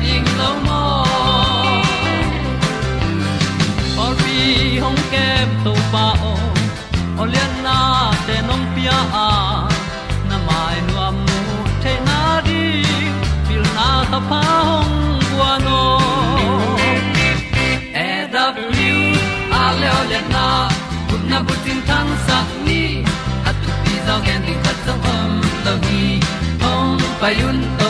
pi ta ding or bi hong kem to pa o olian na te nong pia a na mai nu na di pil na ta pa hong bua no e da blue a le olian na kun na bu tin tan sa ni. At tu pi zo gen di khat zo om lo gi hong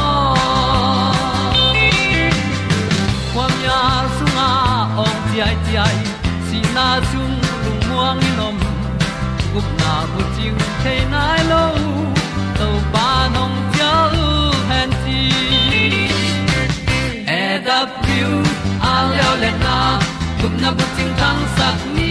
na chung lung muang ni nom. Gup na bu chiu the nai lo to pa nong pia u han ti e da piu a leo le na. Gup na bu chiu tang sat ni.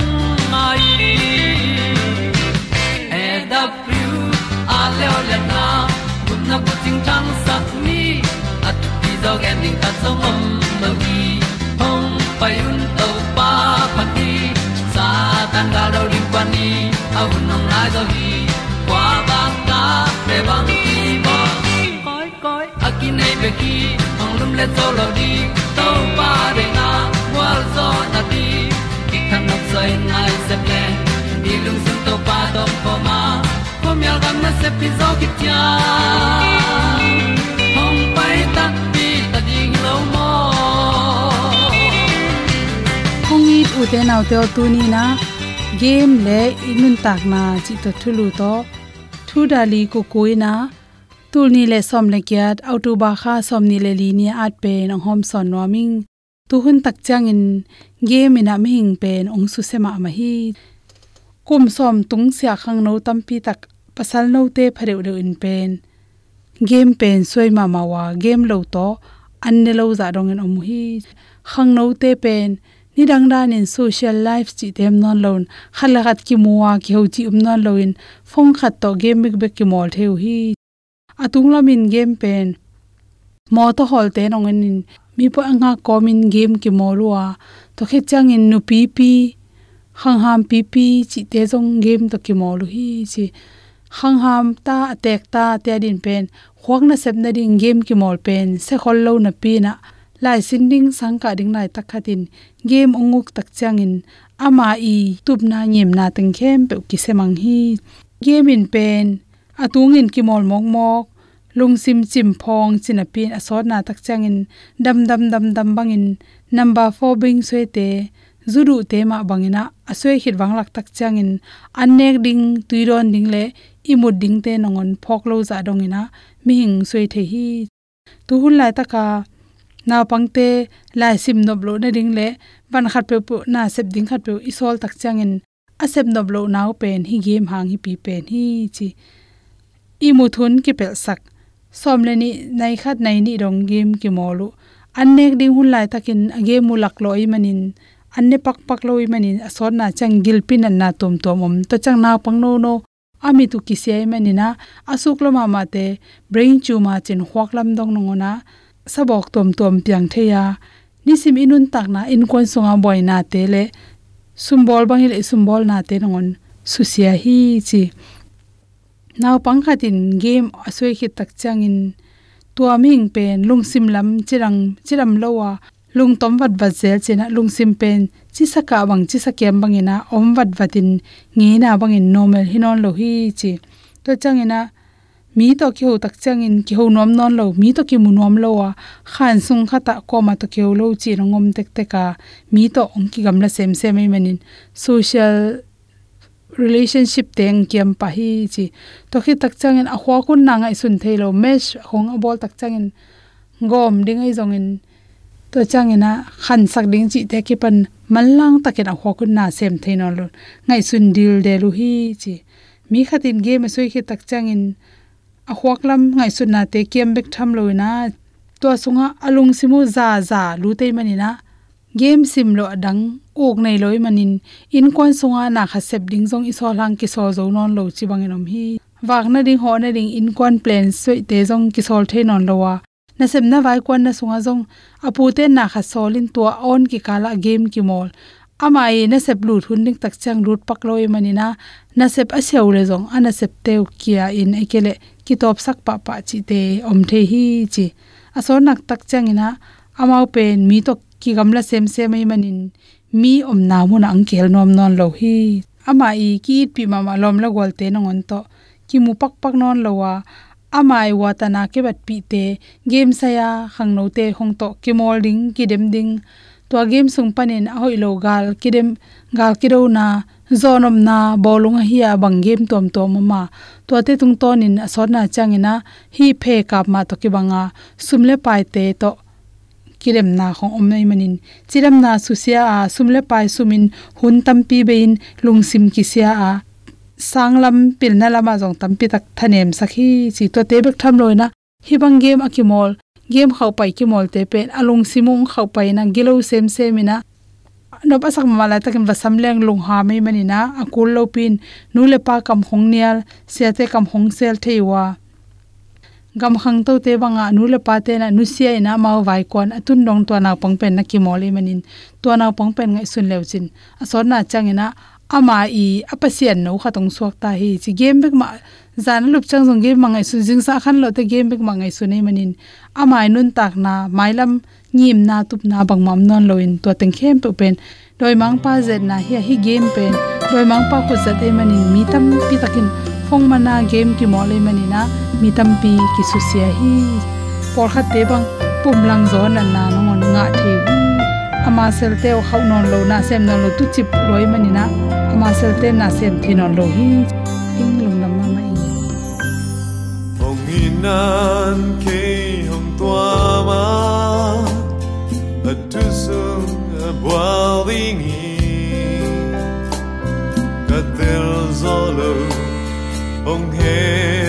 e da thru a le le na kun na ko ting tang sat ni at ti dog ending ta song om lo gi hong pai un to pa pa ti sa tan ga do ri pa ni au nong lai do gi kwa ba ta pe bang ki bo koi koi akin nei be ki ong lum le zo lo di to pa de na wa zo na ti ki kan nok sai nai ko myal gam na se pi zo ki tia hong pai ta pi ta ding lo mo kong i u te nau te tu ni na. Game le inun tak na chi to thulu to. Thu dali ko koina tul ni le som le kyat autu ba kha som ni le li ni at pe nong hom son noming tu hun tak chang in game ina mi hing pen ong su sema ma hi. Kum som tung sia khang no tam pi tak pasal no te phare de in pen. Game pen soi ma ma wa. Game lo to, an ne lo za dong en om hi khang no te pen. Ni dang dan in social life chi tem non lon khat ki muwa ki ho chi um non loin phong khat to game big big ki mol theu hi. Atung lamin game pen. Mo to hol te nong in. Mi po anga komin game ki molwa to khe chang in nu pi pi. Hang ham pi pi chi te jong game to ki molu hi chi hang ham ta atek ta te din pen khwak na sep na ding game ki mol pen, se khol lo na pi na. Lai sin ding sang ka ding lai tak khatin, game onguk tak changin ama i tup na nyem na teng khem pe ki semang hi. Game in pen, atung in ki mol mok mok. Lungsim chim phong chinapin asot na tak changin dam dam dam dam bangin number 4 bing soite zuru te ma bangina asoi hit wanglak tak changin annek ding tuiron ding le imu ding te nongon phok lo za dong ina. Mi hing sui the hi. Tu hun lai taka na pang te lai sim nob lo na ding le. Ban khat pe pu na sep ding khat pe isol tak chang in. A sep nob lo nau pen hi game hang hi pi pen hi chi. Imu thun ki pel sak. Som le ni nai khat nai ni rong game ki molu an nek ding hun lai takin age mu lak lo i manin. Anne pak pak lo i manin. Asot na chang gil pin an na tom tom om. To chang na pang no no ami tu ki se manina asuk lo ma ma te brain chu ma chin huak lam dong nong na sabok tom tom piang theya, nisim inun tak na in kon songa boy na te le sumbol bang le sumbol na te ngon susia hi chi. Naw pangkhatin game asoi khi tak changin, tua ming pen lungsim lam chirang, chiram lowa lung tom wat wat zel chena lung sim pen chi saka bang chi sakem bangina om wat watin nge na bangin normal hinon lo hi chi. To changina mi to ki ho tak changin ki ho nom non lo, mi to ki mu nom lo wa, khan sung khata ko ma to ki lo chi rongom tek te ka mi to ong ki gam la sem sem ei manin. Social relationship teng kiam pa hi chi. To khi tak changin, a hwa kun na ngai sun thailo mesh, hong a bol tak changin, gom ding ai zongin to changena khan sak ding chi te ki pan mallang takin a hokun na sem theino lo ngai sun dil de lu hi chi mi khatin ge ma soi khi tak changin à a hwaklam ngai sun na te kem bek tham lo na to sunga alung à simu za za lu te mani na game sim lo adang à ok nei loi manin in kon sunga na kha sep ding jong i so lang ki so zo non lo chi bangenom hi. Wak na ding ho na ding in kon plan soi te jong ki sol the non lo wa na sem na vai kwan na sunga jong apu te na kha solin to on ki kala game ki mol ama e na sep lut thun ding tak chang rut pak loi manina na. Sep a seu le jong ana sep teu kia in ekele ki top sak pa pa chi te om the hi chi. Aso nak tak chang ina. Amau pen mi to ki gamla sem se mai manin. Mi om na mu na angkel nom non lo hi. Ama i ki pi ma ma lom la gol te nongon to. Ki mu pak pak non lo wa amai watana ke bat pi te, game saya khangno te hong to ki molding ki dem ding. To game sung panin a hoi lo gal ki dem, gal ki ro na, zonom na bolung hi bang game tom tom ma to te tung ton in asot na changina hi phe kap ma to ki banga. Sumle pai te to kirem na khong om nei manin. Chiram na susia a sumle pai sumin hun tampi bein lungsim ki sia a sanglam pilna lama jong tampi tak thanem sakhi chi to te bek tham loina. Hi bang game akimol, game khau pai ki mol te pen alung simung khau pai na gilo sem semina no pasak mala takin vasam leng lung ha mai manina akul lo pin, nu le pa kam hong nial se te kam hong sel theiwa gam khang to te banga, nu le pa te na, nu sia ina mau vai kon atun dong to na pang pen na ki mole manin. To na pang pen ngai sun leuchin asor na changena ama i apasian no khatong suak ta hi chi game bek ma zan lup chang jong game mangai su jing sa khan lo te game bek mangai su nei manin. Ama nun tak na mailam ngim na tup na bang mam non lo in to teng khem pe pen doi mang pa zet na hi hi game pen. Doi mang pa khu zat e manin. Mi tam pi takin phong mana game ki mole manina. Mi tam pi ki su sia hi. Por khat te bang pum lang zon na na ngon nga the ama sel o khau non lo na sem na lo tu chip roi manina ama sel te na sem thi non lo hi. Ing lung nam ma mai. Hong inan ke hong tua ma. A tu sung a boiling ka tel zolo ong happy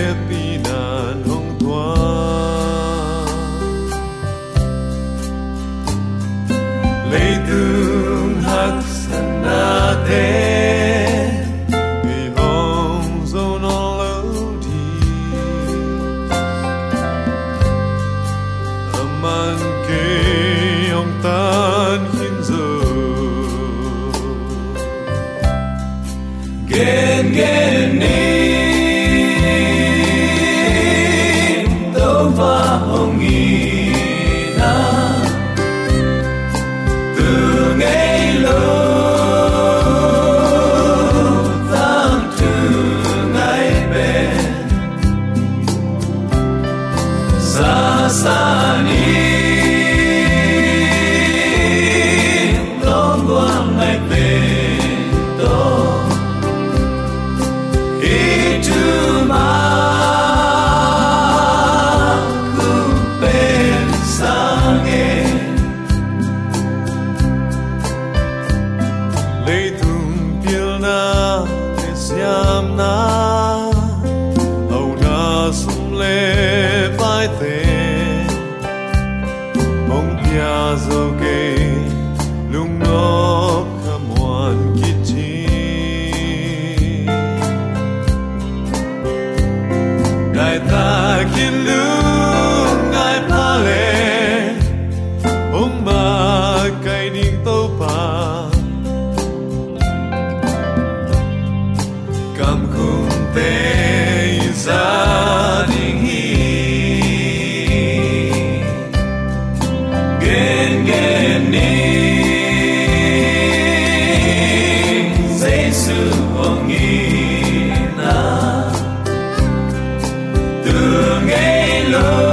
love.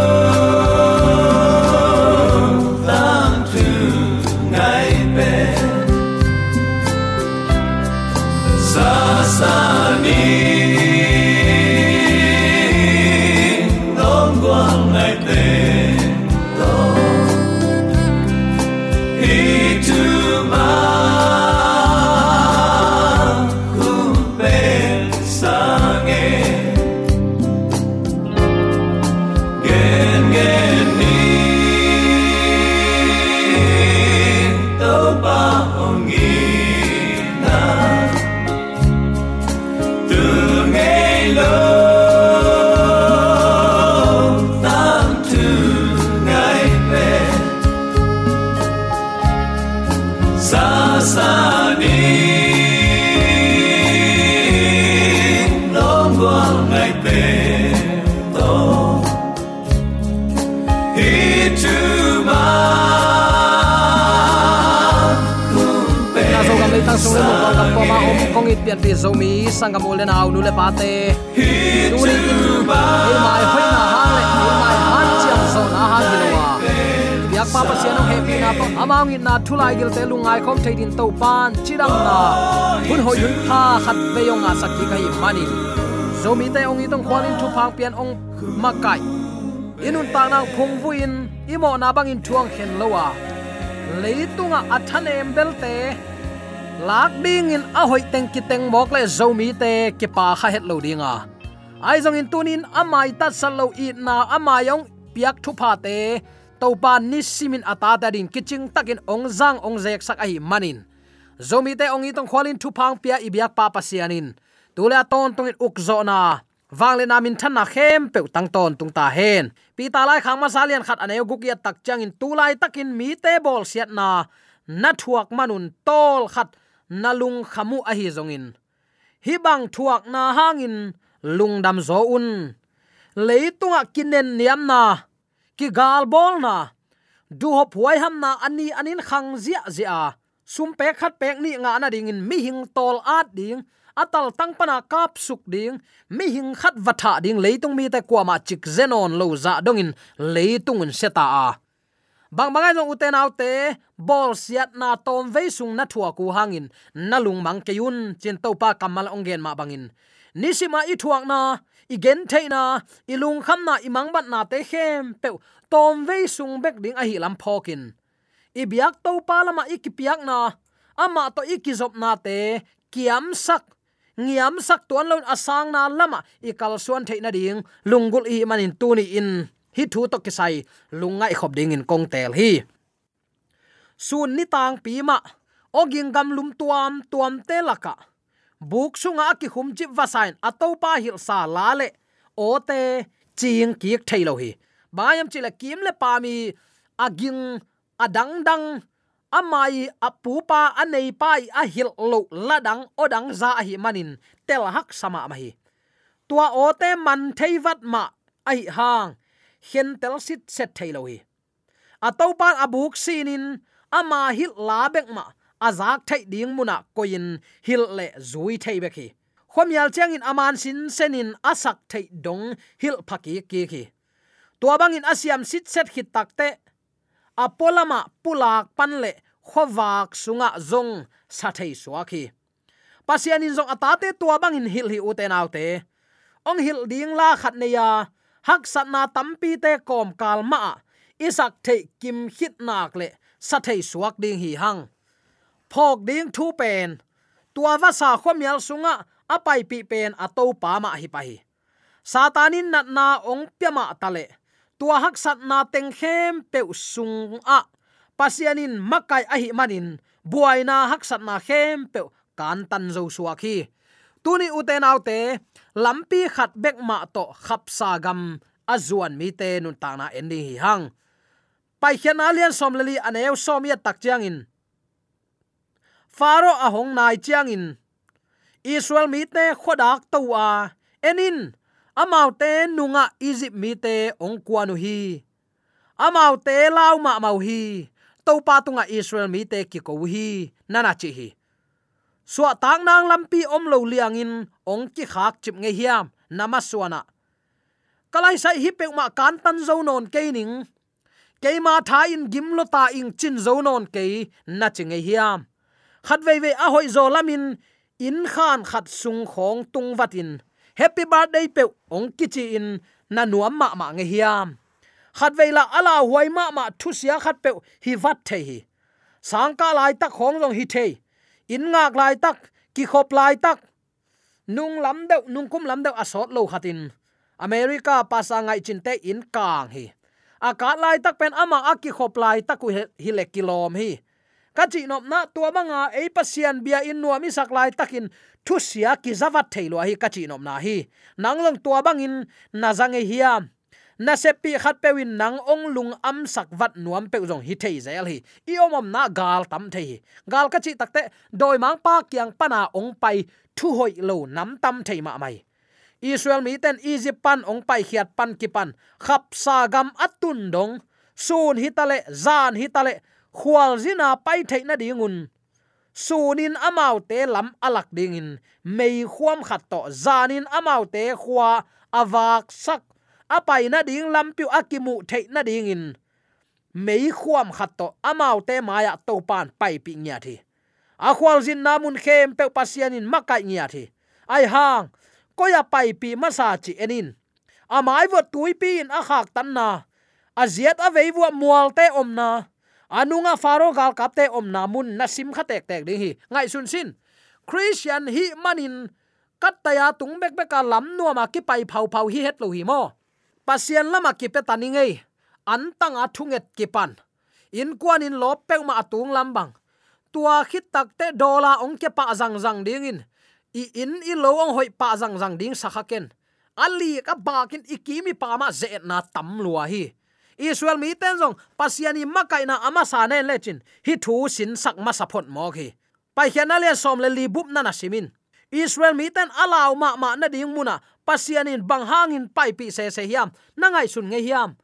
Ma om kong it pian pi zo mi sang gam le naw nu le pa te tu ri in il mai hoi na ha le il mai han chiang zo na ha gi lo wa yak pa pa sian he pi na pa amang in na thulai gil te lungai khom thei din to pan chirang na hun hoi hun pha khat ve yong a sakki kai mani zo mi te ong i tong khwalin thu phang pian ong makai inun ta nang phung vuin imo na bang in thuang khen lowa leitunga athanem belte lak ding in a hoi teng ki teng mok le zomi te ki pa kha het lo dinga ai zong in tunin amai ta salo i na amai yong piak thu pha te. To pa ni simin ata ta din kiching takin ong zang ong zek sak ai manin zomi te ong i tong khwalin thu phang pia i biak pa pa sianin tula ton tung in uk zo na. Wangle namin than na khem pe tang ton tung ta hen. Pi ta lai khang ma salian khat aneu guk ya tak chang in tulai takin mi te bol siat na. Na thuak manun tol khat nalung khamu ahi zongin hi bang thuak na hangin lungdam zo un. Leitunga kinen niam na, ki gal bol na. Du hop huai ham na ani anin khang zia zia. Sum pe khat pek ni nga na ding in, mi hing tol at ding. Atal tang pana kap suk ding. Mi hing khat watha ding leitung mi te kwa ma chik zenon lo za dongin leitung un seta a bang bangai long uten autte bol siat na tom ve sung na thua ku hangin. Na lung mang ke yun, chin to pa kamal ongen ma bangin. Nisima i thuak na igen theina lung kham na imang bat na te hem pe tom ve sung bek ding a hi lam phokin i biak to pa lama ikipiak na ama to ikizop na te, kiam sak. Ngiam sak tuan lon asang na lama ikal suan theina ding lungul i manin tuni in hi thu to kisai lungai khop ding in kong tel hi. Sun ni tang pi ma, oging gam lum tuam tuam te laka buk sunga ki hum chi vasain ato pa hil sa la le. O te, ching ki thailo hi. Bayam chila kim le pa mi aging adang dang amai apupa anei pai a hil lo ladang odang za hi manin, tel hak sama ma hi. Tua ote man theivat ma ai hang hen tel sit set thailo hi atopan abuk sinin ama hil la bek ma azak thai ding muna koin hil le zui thai bek hi khomial chang in aman sin senin asak thai dong hil phaki ki ki tua bangin asiam sit set hit takte apolama pulak panle khowak sunga zong sa thei suaki pasian in zong atate tua bangin hil hi uten autte ong hil ding la khat ne ya hak sat na tampi te kom kalma isak the kim hit nak le sa thei suak ding hi hang phok ding thu pen tua va sa khomial sunga apai pi pen ato pa ma hi pa hi satanin nat na ong pyama tale tua hak sat na teng khem pe sung a pasianin makai ahi manin buaina haksat na khem pe kan tan zo suwa khi tuni uten autte lampi khat bek ma to khap sa gam. Azuan mi te nun ta na endi hi hang. Pai khian alian som lali aneu som ya tak chiang in. Faro ahong nai chiang in. Israel mi te khodak to a. Enin amau te nunga egypt mi te ong kwanu hi. Amau te lau ma mau hi. To pa tunga israel mi te ki ko hi. Nana chi hi. Suwa tang nang lampi om lo liang in ong ki khak chip nge hiam. Namaswana kalai sai hi pe ma kan tan zo non ke ning. Ke ma tha in gim lo ta ing chin zo non ke na chi nge hiam. Khat ve ve a hoi zo lamin in. Khan khat sung khong tung watin happy birthday pe ong ki chi in. Na nuam ma ma nge hiam. Khat ve la ala huai ma ma thu sia khat pe hi wat the hi. Sang ka lai tak khong jong hi the in ngak lai tak, ki khop lai tak nung lam deuh, nung kum lam deuh asot lo khatin. America Pasangai chinte in kang hi. A lai tak pen ama aki khop lai taku hi le kilom hi. Ka chi nop na tua banga e pasian bia in nuami sak lai takin thu sia ki zawat thailo hi ka chi nop na hi. Nanglong tua bangin na zange hiam. Na se pi khat pewin nang ong lung am sak vat nuam pe jong hi thei zel hi i omom na gal tam thei gal ka chi takte doi mang pa kyang pana ong pai thu hoi lo nam tam thei ma mai israel mi ten egypt pan ong pai khiat pan ki pan khap sa gam atun dong sun hitale zan hitale khwal zina pai theina dingun sunin amau te lam alak dingin mei khuam khat to zanin amau te khwa awak sak apai na ding lampiu akimu thei na ding in. Mei khuam khat to amau te maya to pan pai pi nya thi. A khwal jin namun khem pe pasianin makai nya thi. Ai hang koya pai pi masa chi enin. Amai wo tui pi in a khak tan na. Aziat a veiwa mual te omna anunga faro gal kap te omna mun na sim kha tek tek ding hi. Ngai sun sin, christian hi manin kat taya tung bek bek ka lam nuama ki pai phau phau hi het lo hi mo pasian lama ki pe tani ngei. An tang a thunget ki pan. In kwan in lop pek ma atung lambang. Tua khit tak te dola ong ke pa zang zang ding in. I in i lo ong hoi pa zang zang ding sakha ken. Ali ka bakin ikimi pa ma ze na tam lua hi. Israel mi ten jong pasiani makai na ama sa ne lechin hi thu sin sak ma sapot mo khi pai khian ale som le li bup na na simin. Israel mi ten alaw ma ma na ding muna pasianin bang hangin pai se se hiam. Nangai sun nge hiam.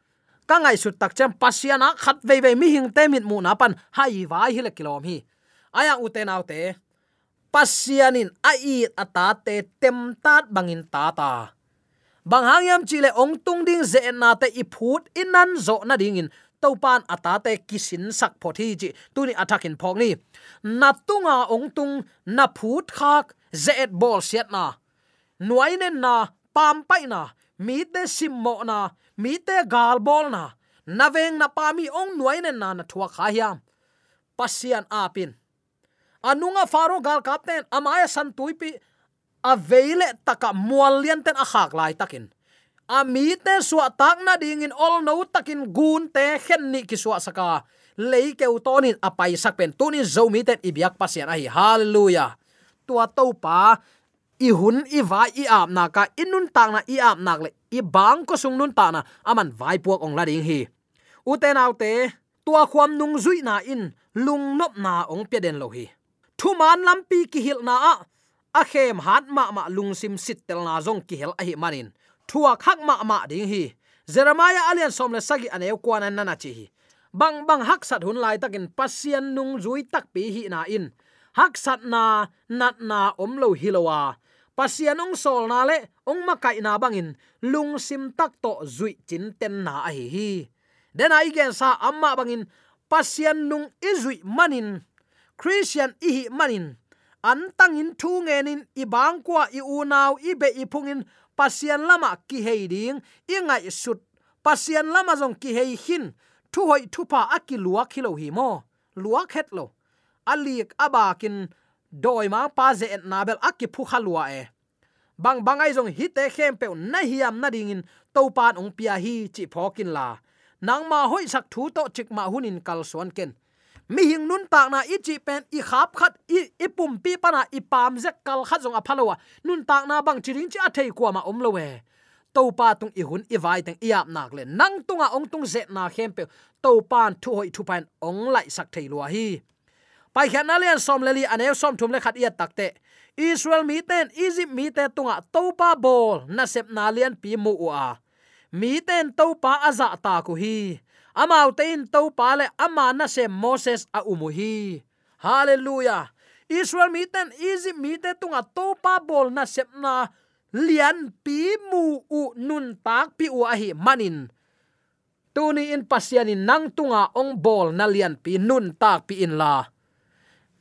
Ka ngai sut tak chem pasiana khat ve ve mi hing te mit mu na pan hai vai hi le kilom hi. Aya uten autte pasianin ai ata te tem tat bangin ta ta. Bang hangyam chile ong tung ding ze na te i phut inan zo na ding in. Topan ata te kisin sak phothi ji tuni attackin phok ni. Natunga ong tung na phut khak ze bol siat na nuai nen na pam pai na mi te simmo na mi te gal bol na. Na veng na pa mi ong nuai nen na na thua kha hiam. Pasian apin. Anunga faro gal kapten, amaya san tuipi aveile taka mualian ten akhak lai takin. Ami te suwa tak na ding in all no takin gun te khen ni ki suwa saka. Lei ke utonin apai sakpen tunin zomi ten ibyak pasian ai hallelujah. Tua to pa i hun i vai i ap na ka inun tang na i ap nak le i bang ko sung nun ta na, aman vai puak ong la ding hi nâu te tua khwam nung zui na in, lung nop na ong pe den lo hi. Thu man lampi ki hil na a a khem hat ma ma lung sim sit tel na zong ki hel a hi manin. Thua khak ma ma ding hi. Jeremiah alian som le sagi ane kwan an nana chi hi. Bang bang hak sat hun lai takin pasian nung zui tak pi hi na in. Hak sat na, nat na om lo hilowa pasian ong sol na le ong Makai na bangin, lung sim tak to zui chin ten na a hi hi. Den ai gen sa amma bangin, pasian nung izui manin, christian i hi manin. An tangin thu ngenin, i bang kwa i unaw i be i phungin, pasian lama ki hei ding, i ngai sut. Pasian lama jong ki hei hin, thu hoi thu pa aki luak hi mo. Luak het lo. Alik abakin doi ma pa ze et nabel aki phu khalwa e. Bang bang ai jong hite khem pe na hiam na dingin to pan ong pia hi chi phokin la. Nang ma hoi sak thu to chik ma hunin kal suan ken. Mi hing nun tak na i chi pen, i khap khat, i i pum pi pana i pam ze kal khat jong a phalowa nun tak na bang chiring chi a thei kwa ma om lowe to pa tung i hun i vai teng i ap nak le. Nang tunga ong tung ze na khem pe, to pan thu hoi thu pan ong lai sak thei lo hi pai khan alian som leli anew som thum le khat ia takte israel mi ten, egypt mi te tunga topa bol na sep na lian pi mu a. Mi ten topa aza ta ku hi. Amau tein to pa le ama na se moses a umu hi. Hallelujah. Israel mi ten, egypt mi te tunga topa bol na sep na lian pi mu u nun tak pi u a hi manin. Tuni in pasianin nang tunga ong bol na lian pi nun tak pi in la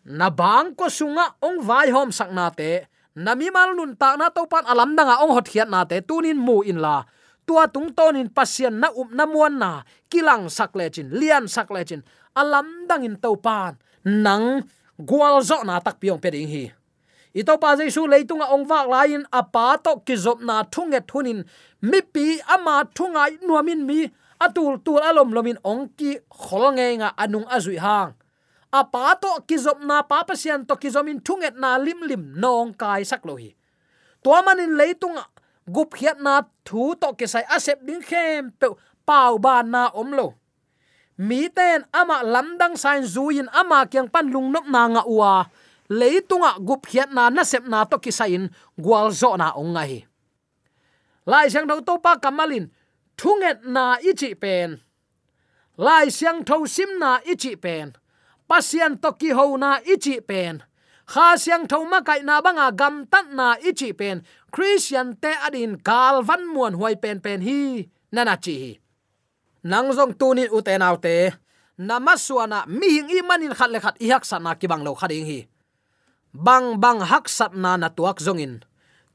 na bang ko sunga ong vai hom sakna te nami mal nun ta na to pan alam danga ong hot khiat na te, tunin mu in la. Tua tung tonin pasien na up na muan na, kilang sak le chin, lian sak le chin, alam dang in to pan nang gwal zo na tak piong pe ding hi. Ito pa jesu leitunga ong wak lain apa to kizop na thunge thunin, mi pi ama thungai nuamin mi atul tul alom lomin ong ki khol nge nga anung azui hang apa to kizop na pa pasian to kizomin thunget na lim lim nong kai sak lo hi. To manin leitung gup hiat na thu to ke sai asep ding khem pe pau ba na om lo. Mi ten ama lamdang sain zuin ama kyang pan lung nop na nga uwa leitunga gup hiat na na sep na to kisain gwal zo na ong hi. Lai sang do to pa kamalin thunget na ichi pen. Lai siang tho sim na ichi pen pasian toki ho na ichi pen. Kha siang thoma kai na banga gam tat na ichi pen. Christian te adin kal van muan huai pen pen hi. Nana chi hi. Nang zong tunin uten autte namaswana mi hing i manin khat le khat i hak sana ki bang lo khading hi. Bang bang hak sat na na tuak zongin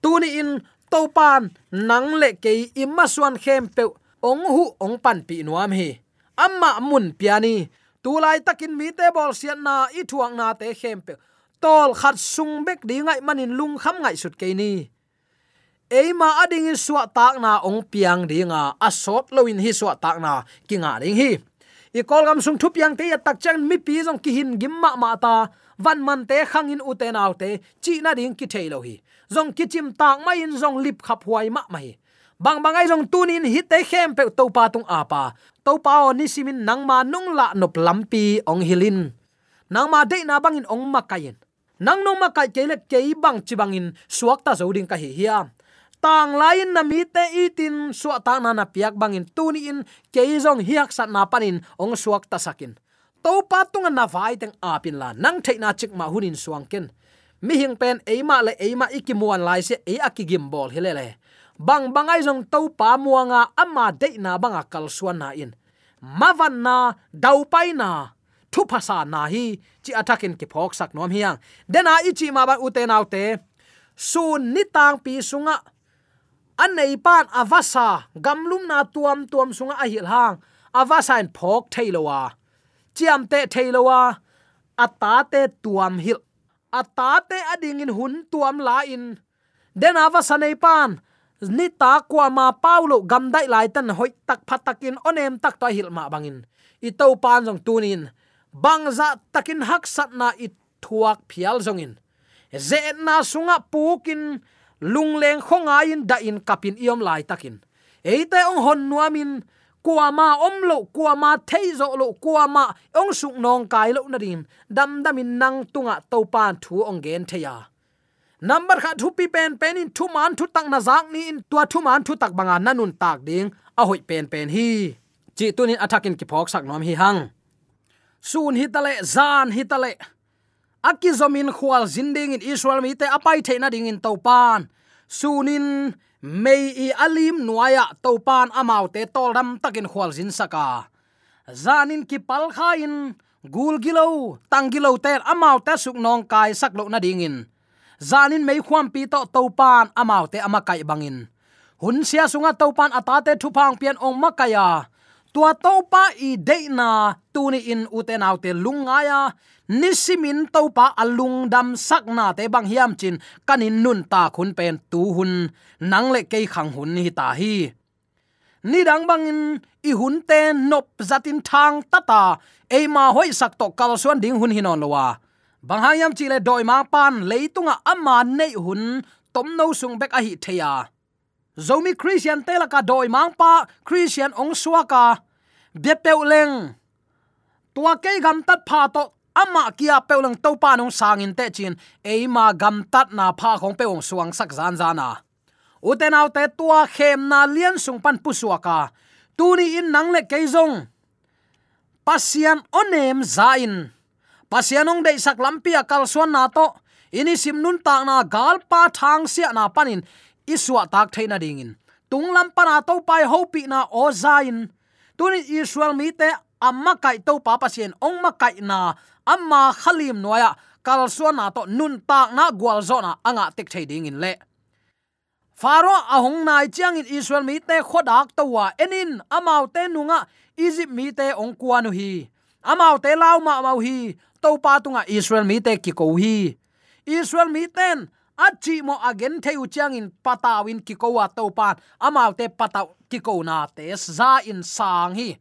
tuni in topan nang le ke imaswan khem pe ong hu ong pan pi nuam hi. Amma mun piani tulai takin mi te bol sian na, i thuang na te khem pe. Tol khat sung bek di ngai manin lung kham ngai sut ke ni. Eima ading in suwa tak na ong piang dinga asot loin hi suwa tak na, kinga ding hi. I kol gam sung thup yang te ya tak chang mi pi jong ki hin gim ma ma ta, van man te khang in uten aw te, chi na ding ki thei lo hi. Jong ki chim tak ma in jong lip khap huai ma mai bang bangai jong tunin hi te khem pe to pa tung apa. To pa o ni simin nang ma nung la nop lampi ong hilin. Nang ma de na bangin ong makayin. Nang nong makai kele ke bang chi bangin suak ta zoding ka hi hiam tang lain na mi te itin, suak ta na na piak bangin tuni in ke jong hiak sat na panin ong suak ta sakin. To pa tung na vai teng apin la, nang thei na chik ma hunin suang ken mi hing pen, eima le eima ikimuan lai se e akigim bol hilele bang bangai jong to pa muanga ama de na banga kal suan in. Mavan na, dau pai na, thu phasa na hi, chi attackin ki phok sak nom hiang. Dena ichi ma ba ute autte su ni tang pi sunga. An nei pan avasa gamlum na tuam tuam sunga a hil hang. Avasa in phok thailowa chiam te theilowa. Atate tuam hil. Atate ading in hun tuam la in. Den avasa nei pan ni ta kwa ma paulo gam dai lai tan hoi tak phatakin onem tak to hil ma bangin i to pan jong tunin bangza takin hak sat na i thuak phial jongin ze na sunga pukin lungleng khonga in da in kapin iom lai takin eite ong hon nuamin kuama omlo kuama theizo lo kuama ong suk nong kai lo na rin dam dam in nang tunga to pan thu ong gen theya number kha thu pi pen pen in thu man thu tak na zak ni in tua thu man thu tak banga nanun tak ding. A hoi pen pen hi. Chi tunin attacking ki phok sak nom hi hang. Sun hitale zan hitale aki zomin khwal zinding in israel mi te apai theina ding in topan sunin mei i alim nuaya topan amau te toldam takin khwal zin saka. Zanin ki pal kha in gul gilo tang gilo te amau ta suk nong kai sak lo na ding in zanin mei khuam pi to topan amau te amakai bangin. Hun sia sunga topan atate thupang pian ong makaya tua to pa i de na tu ni in uten autte lungaya nisimin to pa alung dam sak na te bang hiam chin, kanin nun ta khun pen tu hun. Nang le ke khang hun hi ta hi. Ni dang bangin, i hun te nop zatin thang tata eima hoi sak to kal suan ding hun hinon lowa bang hayam chile doi ma pan leitunga ama nei hun tom no sung bek a hi theya zomi à. christian tela ka doi mang pa, christian ong suaka be peuleng tua ke gam tat pha to ama kia peuleng to pa nong sangin te chin eima gam tat na pha khong peung suang sak zan zana uten autte tua khem na lian sung pan pu suaka tuni in nang le keizong pasian onem zain pasianong dei sak lampia kal suan na to. Ini sim nun ta na gal pa thang sia na panin. Iswa tak theina dingin tung lam pa na to pai ho pi na o zain tuni israel mi te amma kai to pa pasien ong ma kai na amma khalim noya kal suan na to nun tak na gwal zo na anga tek thei dingin le. Faro ahong nai chiang in israel mi te khodak to wa enin. Amau te nunga. Egypt mi te ong kwanu hi. Amau te lau ma mau hi to pa tunga israel mi te ki ko hi israel mi ten, achi mo again theu chang in patawin ki ko wa to pan amau te pataw ki ko na te za in sang hi.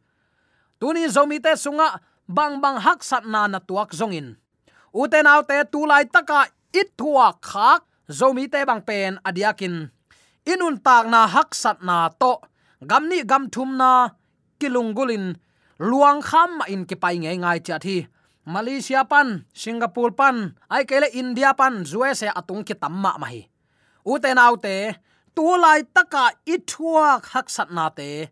Tuni zomi te sunga, bang bang hak sat na na tuak zongin. Uten autte tulai taka it thua khak zomi te bang pen adiakin. Inun tak na hak sat na to, gam ni gam thum na kilungulin, luang kham in ki pai ngai ngai cha thi malaysia pan singapore pan ai kele india pan usa atung ki tamma ma hi uten autte tu lai taka ithua khak sat na te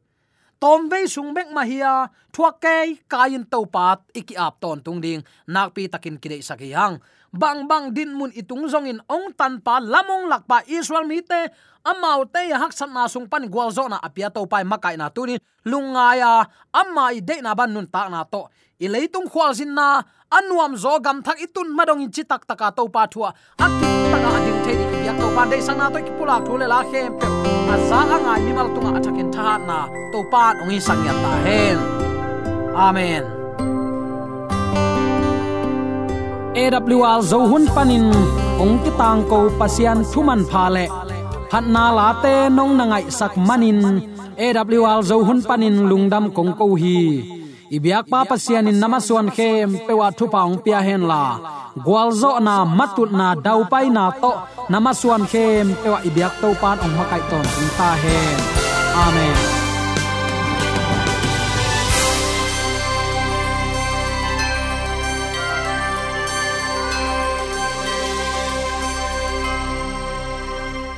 tom ve sung bek ma hiya thua ke kain to pat iki ap ton tung ding nak pi takin cái hang, bang bang din mun itung zong in ong tan pa lamong lakpa israel mi te amau te hak sam na sung pan gwal zo na apia to pai makai na tuni lunga ya. Amma i de na ban nun ta na to. I leitung khwal zin na, anuam zo gam thak itun madong in chitak taka to pa thua. Akit taka ading the di ya to pa de sang na to ki pula thule la khem pe. Aza anga mi mal tunga athakin tha na to pa ong sang ya ta hen. Amen. AWR zo hun panin, ong ki tang ko pasian thuman pha le phat na la te nong na ngai sak manin. Awl zo hun panin lungdam kong ko hi. Ibyak pa pasian in namaswan khem pewa thu paung pia hen la. Gwalzo na matut na dau pai na to namaswan khem pewa ibyak to pan ong makai ton ta hen. Amen.